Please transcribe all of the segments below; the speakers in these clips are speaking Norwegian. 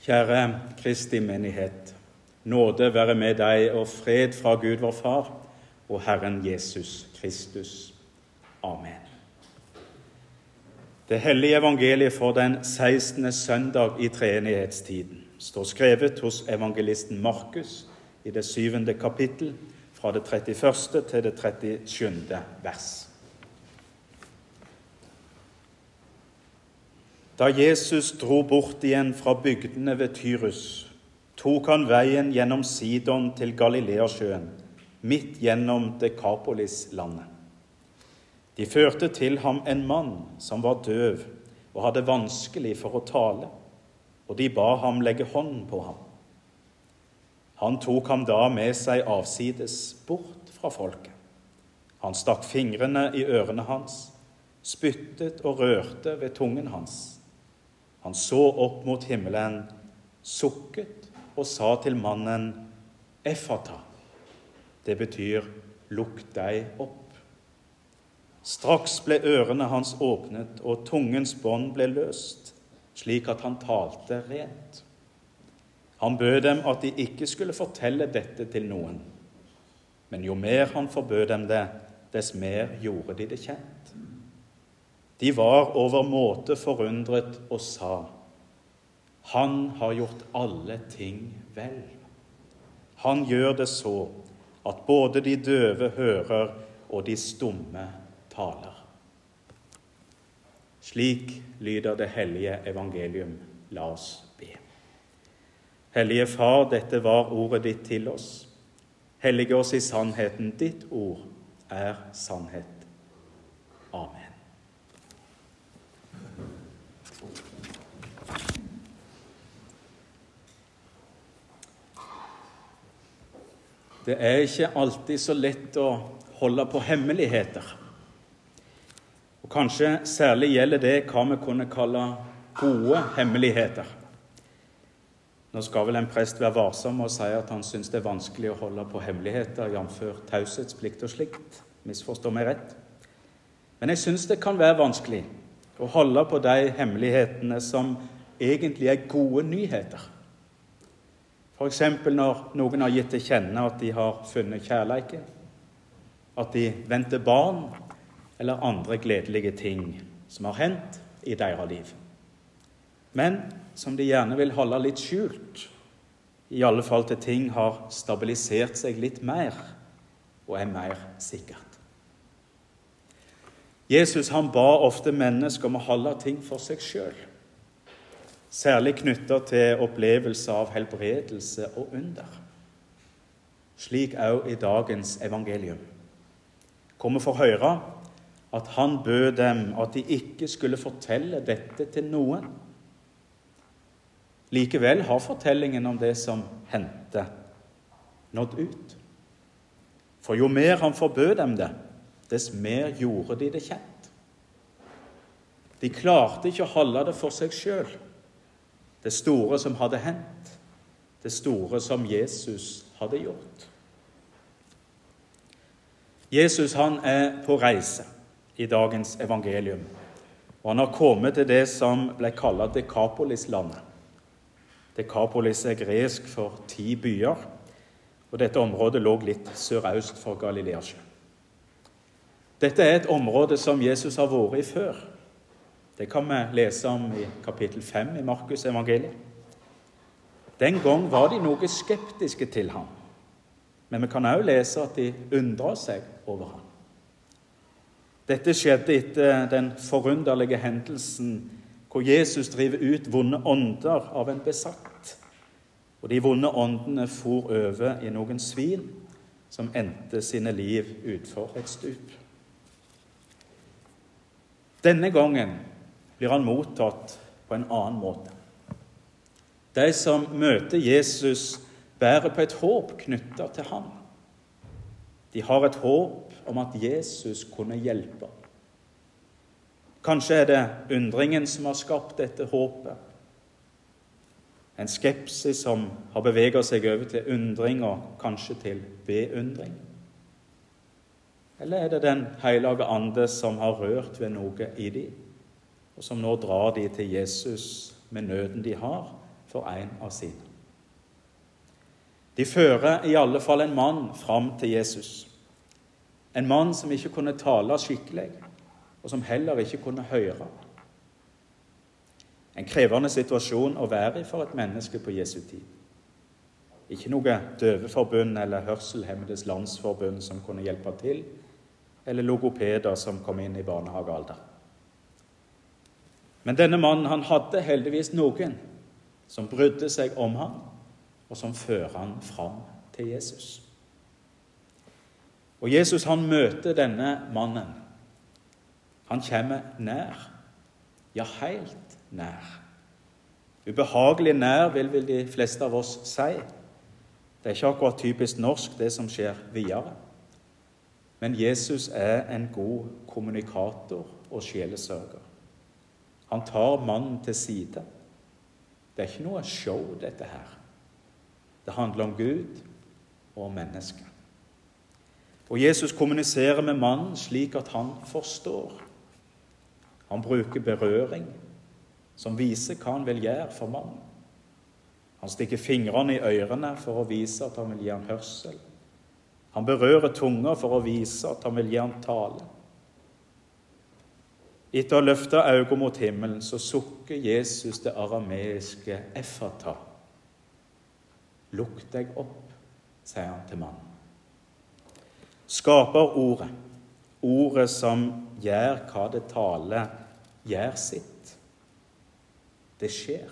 Kjære Kristi menighet. Nåde være med deg og fred fra Gud vår Far og Herren Jesus Kristus. Amen. Det hellige evangeliet for den 16. søndag i treenighetstiden står skrevet hos evangelisten Markus i det syvende kapittel, fra det 31. til det 37. vers. Da Jesus dro bort igjen fra bygdene ved Tyrus, tok han veien gjennom Sidon til Galileasjøen, midt gjennom Dekapolis-landet. De førte til ham en mann som var døv og hadde vanskelig for å tale, og de ba ham legge hånd på ham. Han tok ham da med seg avsides bort fra folket. Han stakk fingrene i ørene hans, spyttet og rørte ved tungen hans. Han så opp mot himmelen, sukket og sa til mannen, Effata. Det betyr lukk deg opp. Straks ble ørene hans åpnet, og tungens bånd ble løst, slik at han talte rent. Han bød dem at de ikke skulle fortelle dette til noen. Men jo mer han forbød dem det, dess mer gjorde de det kjent. De var overmåte forundret og sa:" Han har gjort alle ting vel. Han gjør det så at både de døve hører og de stumme taler. Slik lyder det hellige evangelium. La oss be. Hellige Far, dette var ordet ditt til oss. Hellige oss i sannheten. Ditt ord er sannhet. Amen. Det er ikke alltid så lett å holde på hemmeligheter. Og Kanskje særlig gjelder det hva vi kunne kalle gode hemmeligheter. Nå skal vel en prest være varsom og si at han syns det er vanskelig å holde på hemmeligheter, jf. taushetsplikt og slikt. Misforstå meg rett. Men jeg syns det kan være vanskelig å holde på de hemmelighetene som egentlig er gode nyheter. F.eks. når noen har gitt til kjenne at de har funnet kjærleiken, at de venter barn, eller andre gledelige ting som har hendt i deres liv. Men som de gjerne vil holde litt skjult, i alle fall til ting har stabilisert seg litt mer og er mer sikkert. Jesus han ba ofte mennesker om å holde ting for seg sjøl, særlig knytta til opplevelse av helbredelse og under. Slik òg i dagens evangelium, hvor vi får høre at han bød dem at de ikke skulle fortelle dette til noen Likevel har fortellingen om det som hendte, nådd ut. For jo mer han forbød dem det, dess mer gjorde de det kjent. De klarte ikke å holde det for seg sjøl, det store som hadde hendt, det store som Jesus hadde gjort. Jesus han er på reise i dagens evangelium, og han har kommet til det som ble kalt Dekapolis-landet. Dekapolis er gresk for ti byer, og dette området lå litt sørøst for Galileasjøen. Dette er et område som Jesus har vært i før. Det kan vi lese om i kapittel 5 i Markus evangeliet. Den gang var de noe skeptiske til ham, men vi kan også lese at de undra seg over ham. Dette skjedde etter den forunderlige hendelsen hvor Jesus driver ut vonde ånder av en besatt. Og de vonde åndene for over i noen svin som endte sine liv utfor et stup. Denne gangen blir han mottatt på en annen måte. De som møter Jesus, bærer på et håp knytta til ham. De har et håp om at Jesus kunne hjelpe Kanskje er det undringen som har skapt dette håpet. En skepsis som har beveget seg over til undring og kanskje til beundring. Eller er det Den hellige ande som har rørt ved noe i dem, og som nå drar de til Jesus med nøden de har, for en av sine. De fører i alle fall en mann fram til Jesus. En mann som ikke kunne tale skikkelig, og som heller ikke kunne høre. En krevende situasjon å være i for et menneske på Jesu tid. Ikke noe døveforbund eller Hørselhemmedes landsforbund som kunne hjelpe til, eller logopeder som kom inn i barnehagealder. Men denne mannen han hadde heldigvis noen som brydde seg om ham, og som fører ham fram til Jesus. Og Jesus han møter denne mannen. Han kommer nær, ja, helt nær. Ubehagelig nær, vil vel de fleste av oss si. Det er ikke akkurat typisk norsk, det som skjer videre. Men Jesus er en god kommunikator og sjelesørger. Han tar mannen til side. Det er ikke noe show, dette her. Det handler om Gud og om mennesket. Og Jesus kommuniserer med mannen slik at han forstår. Han bruker berøring, som viser hva han vil gjøre for mannen. Han stikker fingrene i ørene for å vise at han vil gi ham hørsel. Han berører tunga for å vise at han vil gi ham tale. Etter å ha løfta øynene mot himmelen så sukker Jesus det arameiske 'effata'. Lukk deg opp, sier han til mannen. Skaperordet, ordet som gjør hva det taler, gjør sitt. Det skjer.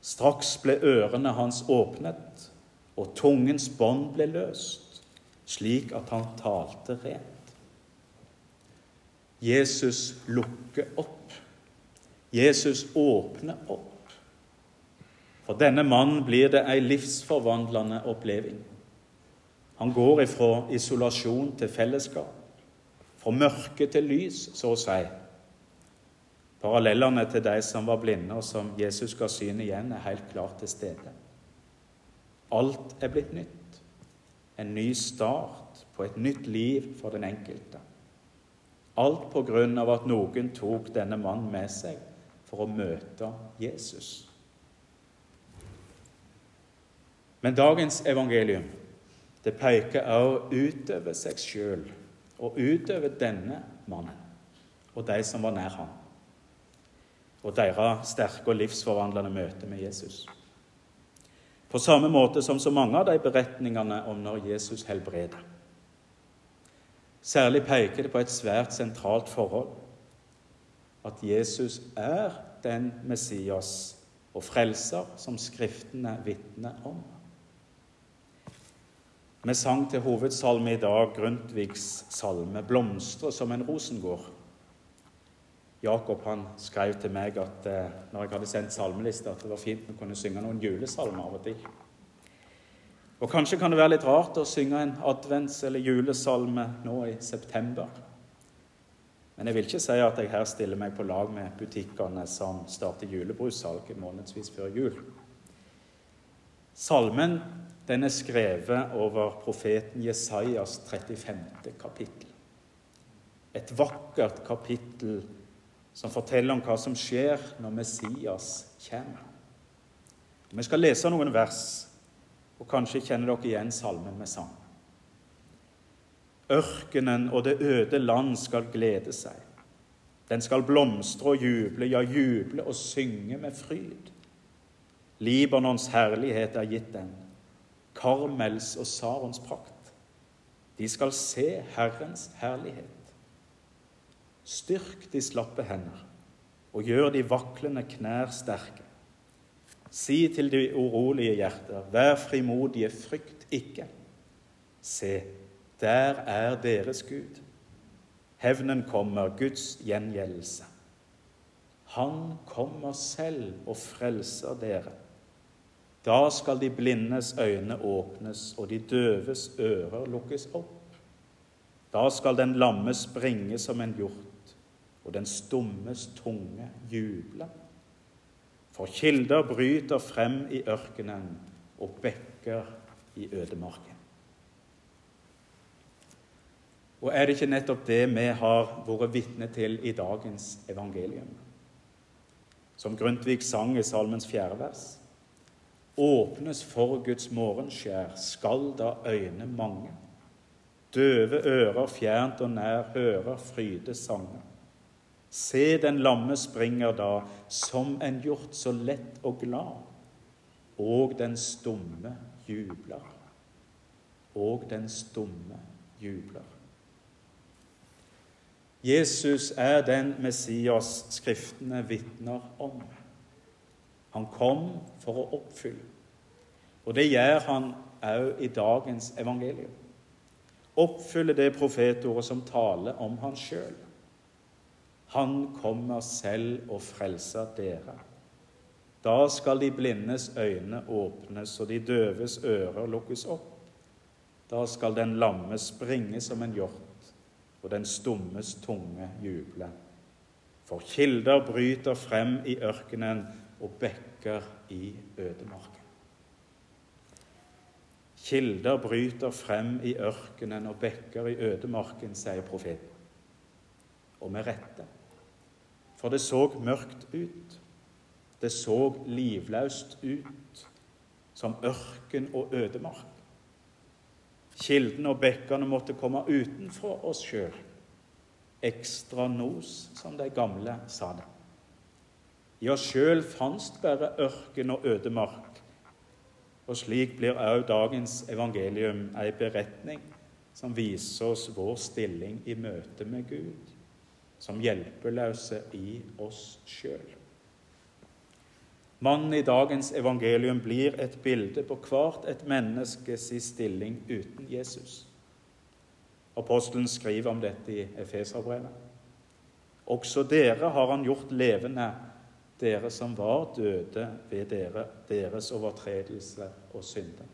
Straks ble ørene hans åpnet, og tungens bånd ble løst, slik at han talte rent. Jesus lukker opp. Jesus åpner opp. For denne mannen blir det ei livsforvandlende oppleving. Han går ifra isolasjon til fellesskap, fra mørke til lys, så å si. Parallellene til de som var blinde, og som Jesus ga syn igjen, er helt klart til stede. Alt er blitt nytt. En ny start på et nytt liv for den enkelte. Alt på grunn av at noen tok denne mannen med seg for å møte Jesus. Men dagens evangelium det peker også utover seg sjøl og utover denne mannen og de som var nær ham, og deres sterke og livsforvandlende møte med Jesus. På samme måte som så mange av de beretningene om når Jesus helbreder. Særlig peker det på et svært sentralt forhold. At Jesus er den Messias og frelser som Skriftene vitner om. Vi sang til hovedsalme i dag Grundtvigs salme 'Blomstre som en rosengård'. Jakob han skrev til meg at eh, når jeg hadde sendt salmeliste, at det var fint å kunne synge noen julesalmer av og til. Og Kanskje kan det være litt rart å synge en advents- eller julesalme nå i september. Men jeg vil ikke si at jeg her stiller meg på lag med butikkene som starter julebrussalget månedsvis før jul. Salmen den er skrevet over profeten Jesajas 35. kapittel. Et vakkert kapittel som forteller om hva som skjer når Messias kommer. Vi skal lese noen vers og kanskje kjenner dere igjen salmen med sang. Ørkenen og det øde land skal glede seg. Den skal blomstre og juble, ja, juble og synge med fryd. Libanons herlighet er gitt den, Karmels og Sarons prakt. De skal se Herrens herlighet. Styrk de slappe hender, og gjør de vaklende knær sterke. Si til de urolige hjerter, vær frimodige, frykt ikke. Se, der er deres Gud. Hevnen kommer, Guds gjengjeldelse. Han kommer selv og frelser dere. Da skal de blindes øyne åpnes og de døves ører lukkes opp. Da skal den lamme springe som en hjort, og den stummes tunge juble. For kilder bryter frem i ørkenen og bekker i ødemarken. Og er det ikke nettopp det vi har vært vitne til i dagens evangelium? som Grundtvig sang i salmens fjerde vers. Åpnes for Guds morgenskjær, skal da øyne mange. Døve ører fjernt og nær hører frydesanger. Se, den lamme springer da, som en hjort så lett og glad. Og den stumme jubler. Og den stumme jubler. Jesus er den Messias Skriftene vitner om. Han kom for å oppfylle, og det gjør han òg i dagens evangelium. Oppfylle det profetordet som taler om han sjøl. Han kommer selv og frelser dere. Da skal de blindes øyne åpnes og de døves ører lukkes opp. Da skal den lamme springe som en hjort, og den stummes tunge juble. For kilder bryter frem i ørkenen og bekker i ødemarken. Kilder bryter frem i ørkenen og bekker i ødemarken, sier profeten. Og med rette. For det så mørkt ut. Det så livløst ut, som ørken og ødemark. Kildene og bekkene måtte komme utenfra oss sjøl. Ekstra nos, som de gamle sa det. I oss sjøl fantes bare ørken og ødemark. Og slik blir òg dagens evangelium ei beretning som viser oss vår stilling i møte med Gud som hjelpeløse i oss sjøl. Mannen i dagens evangelium blir et bilde på hvert et menneskes stilling uten Jesus. Apostelen skriver om dette i Efeserbrevet. Også dere har han gjort levende, dere som var døde ved dere, deres overtredelse og synder.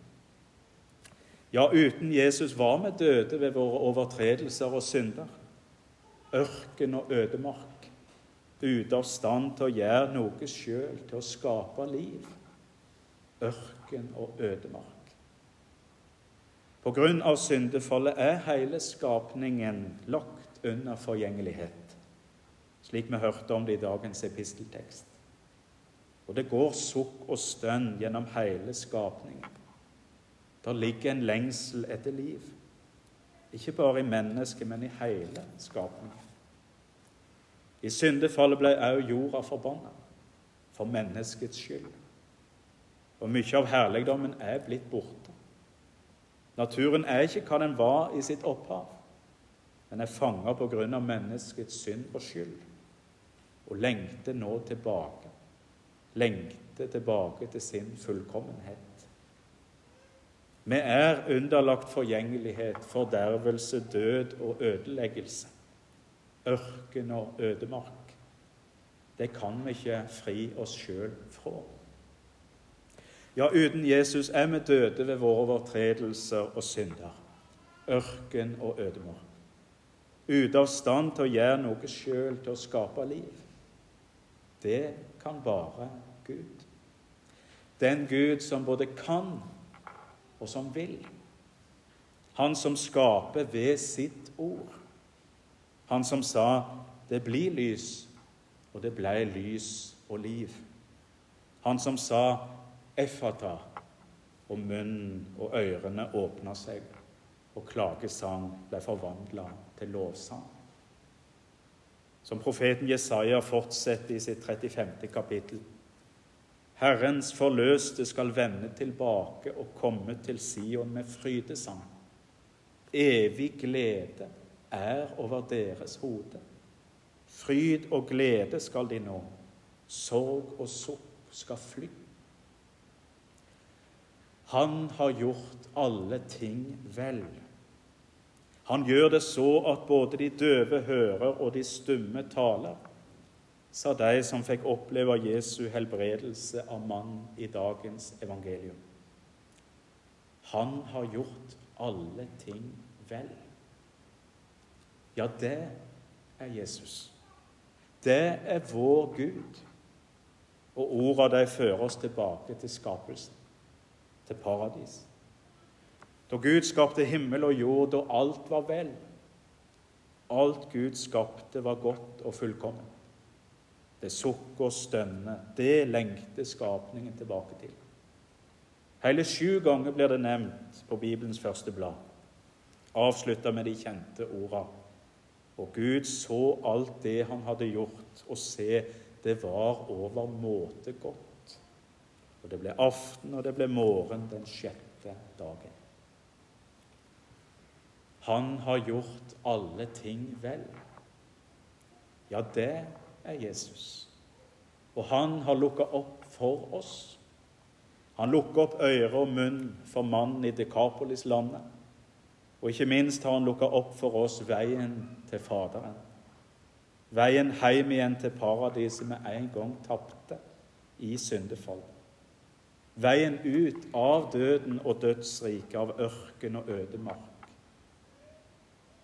Ja, uten Jesus var vi døde ved våre overtredelser og synder ørken og ødemark, ute av stand til å gjøre noe sjøl, til å skape liv. Ørken og ødemark. På grunn av syndefallet er hele skapningen lagt under forgjengelighet, slik vi hørte om det i dagens episteltekst. Og det går sukk og stønn gjennom hele skapningen. Der ligger en lengsel etter liv. Ikke bare i mennesket, men i hele skapningen. I syndefallet ble også jorda forbanna for menneskets skyld. Og mye av herligdommen er blitt borte. Naturen er ikke hva den var i sitt opphav. Den er fanga av menneskets synd og skyld, og lengter nå tilbake. Lengter tilbake til sin fullkommenhet. Vi er underlagt forgjengelighet, fordervelse, død og ødeleggelse ørken og ødemark. Det kan vi ikke fri oss sjøl fra. Ja, uten Jesus er vi døde ved våre overtredelser og synder. Ørken og ødemark. Ute av stand til å gjøre noe sjøl, til å skape liv. Det kan bare Gud. Den Gud som både kan og som vil. Han som skaper ved sitt ord. Han som sa 'det blir lys', og det ble lys og liv. Han som sa 'Effata', og munnen og ørene åpna seg, og klagesang ble forvandla til lovsang. Som profeten Jesaja fortsetter i sitt 35. kapittel. Herrens forløste skal vende tilbake og komme til Sion med frydesang. Evig glede er over deres hode. Fryd og glede skal de nå. Sorg og sukk skal fly. Han har gjort alle ting vel. Han gjør det så at både de døve hører og de stumme taler, sa de som fikk oppleve Jesu helbredelse av mann i dagens evangelium. Han har gjort alle ting vel. Ja, det er Jesus. Det er vår Gud. Og ordene de fører oss tilbake til skapelsen, til paradis. Da Gud skapte himmel og jord, og alt var vel. Alt Gud skapte, var godt og fullkomment. det sukker og stønner, det lengter skapningen tilbake til. Hele sju ganger blir det nevnt på Bibelens første blad, avslutta med de kjente orda. Og Gud så alt det han hadde gjort, og se, det var overmåte godt. Og det ble aften, og det ble morgen den sjette dagen. Han har gjort alle ting vel. Ja, det er Jesus. Og han har lukka opp for oss. Han lukker opp øre og munn for mannen i Dekapolis-landet. Og ikke minst har han lukka opp for oss veien til Faderen. Veien hjem igjen til paradiset vi en gang tapte i syndefall. Veien ut av døden og dødsriket, av ørken og ødemark.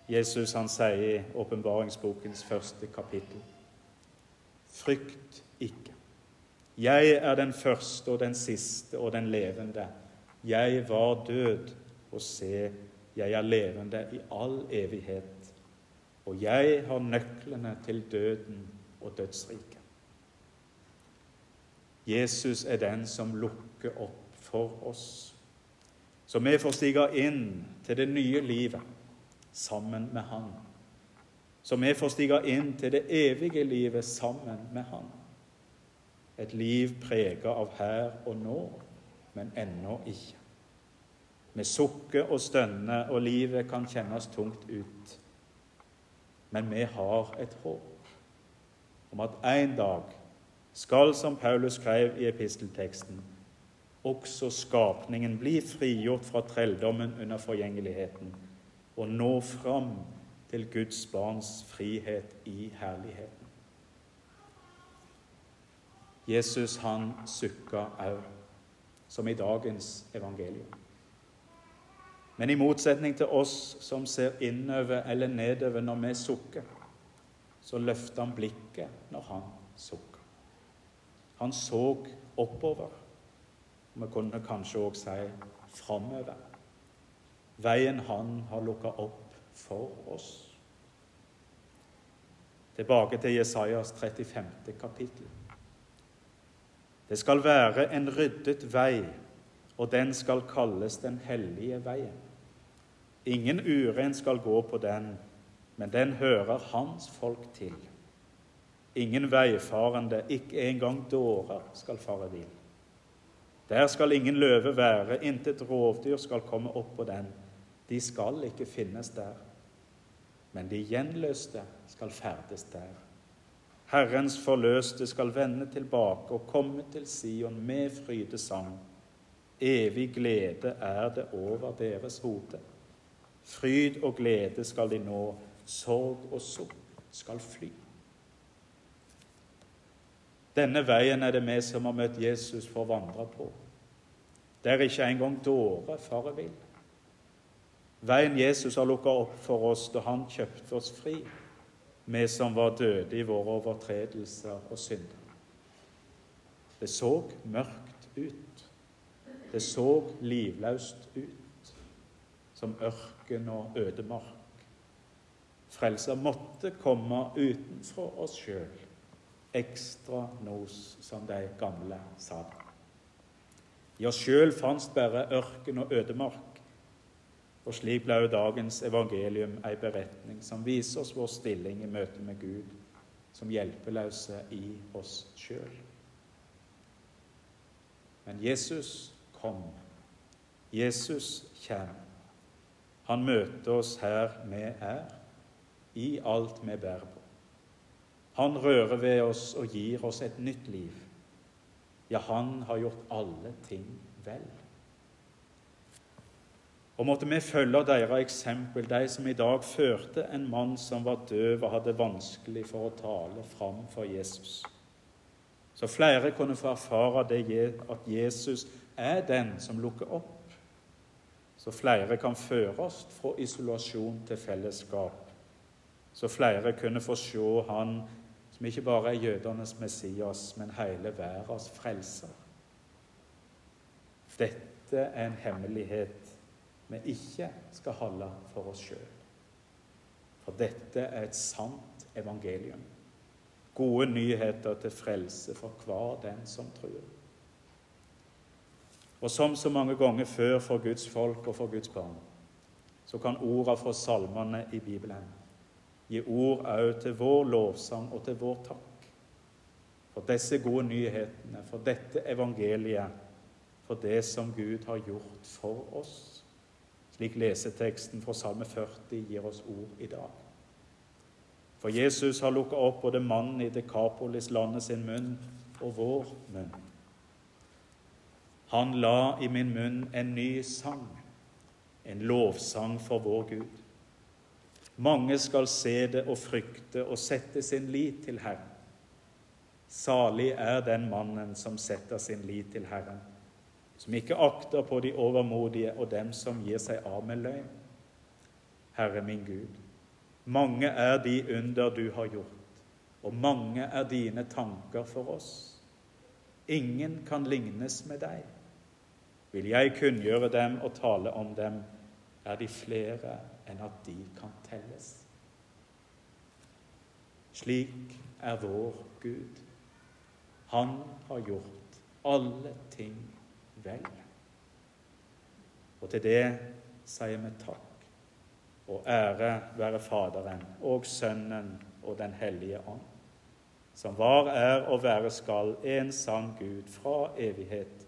Jesus han sier i åpenbaringsbokens første kapittel.: Frykt ikke. Jeg er den første og den siste og den levende. Jeg var død, og se, jeg er levende i all evighet. Og jeg har nøklene til døden og dødsriket. Jesus er den som lukker opp for oss, så vi får stige inn til det nye livet sammen med Han. Så vi får stige inn til det evige livet sammen med Han. Et liv prega av her og nå, men ennå ikke. Vi sukker og stønner, og livet kan kjennes tungt ut. Men vi har et håp om at en dag skal, som Paulus skrev i epistelteksten, også skapningen bli frigjort fra trelldommen under forgjengeligheten og nå fram til Guds barns frihet i herligheten. Jesus han sukka òg, som i dagens evangelium. Men i motsetning til oss som ser innover eller nedover når vi sukker, så løfter han blikket når han sukker. Han så oppover. Vi kunne kanskje òg si framover. Veien han har lukka opp for oss. Tilbake til Jesajas 35. kapittel. Det skal være en ryddet vei, og den skal kalles den hellige veien. Ingen uren skal gå på den, men den hører hans folk til. Ingen veifarende, ikke engang dårer, skal fare vill. Der skal ingen løve være, intet rovdyr skal komme opp på den. De skal ikke finnes der. Men de gjenløste skal ferdes der. Herrens forløste skal vende tilbake og komme til Sion med frydesang. Evig glede er det over deres hode. Fryd og glede skal de nå, sorg og sukk skal fly. Denne veien er det vi som har møtt Jesus, får vandre på. Der ikke engang dåre farer vill. Veien Jesus har lukka opp for oss da han kjøpte oss fri vi som var døde i våre overtredelser og synder. Det så mørkt ut. Det så livløst ut, som ørken og ødemark. Frelser måtte komme utenfra oss sjøl, ekstra nos, som de gamle sa. I oss sjøl fantes bare ørken og ødemark. Og slik ble jo dagens evangelium ei beretning som viser oss vår stilling i møte med Gud som hjelpeløse i oss sjøl. Men Jesus kom. Jesus kommer. Han møter oss her vi er, i alt vi bærer på. Han rører ved oss og gir oss et nytt liv. Ja, han har gjort alle ting vel. Og måtte vi følge deres eksempel, de som i dag førte en mann som var døv og hadde vanskelig for å tale fram for Jesus. Så flere kunne få erfare at Jesus er den som lukker opp. Så flere kan føre oss fra isolasjon til fellesskap. Så flere kunne få se Han som ikke bare er jødenes Messias, men hele verdens frelser. Dette er en hemmelighet vi ikke skal holde for oss sjøl. For dette er et sant evangelium. gode nyheter til frelse for hver den som tror. Og som så mange ganger før for Guds folk og for Guds barn, så kan ordene fra salmene i Bibelen gi ord òg til vår lovsang og til vår takk. For disse gode nyhetene, for dette evangeliet, for det som Gud har gjort for oss. Slik leseteksten fra Salme 40 gir oss ord i dag. For Jesus har lukka opp både mannen i Dekapolis-landet sin munn og vår munn. Han la i min munn en ny sang, en lovsang for vår Gud. Mange skal se det og frykte og sette sin lit til Herren. Salig er den mannen som setter sin lit til Herren, som ikke akter på de overmodige og dem som gir seg av med løgn. Herre min Gud, mange er de under du har gjort, og mange er dine tanker for oss. Ingen kan lignes med deg. Vil jeg kunngjøre dem og tale om dem, er de flere enn at de kan telles. Slik er vår Gud. Han har gjort alle ting vel. Og til det sier vi takk og ære være Faderen og Sønnen og Den hellige ånd, som var, er og være skal en sann Gud fra evighet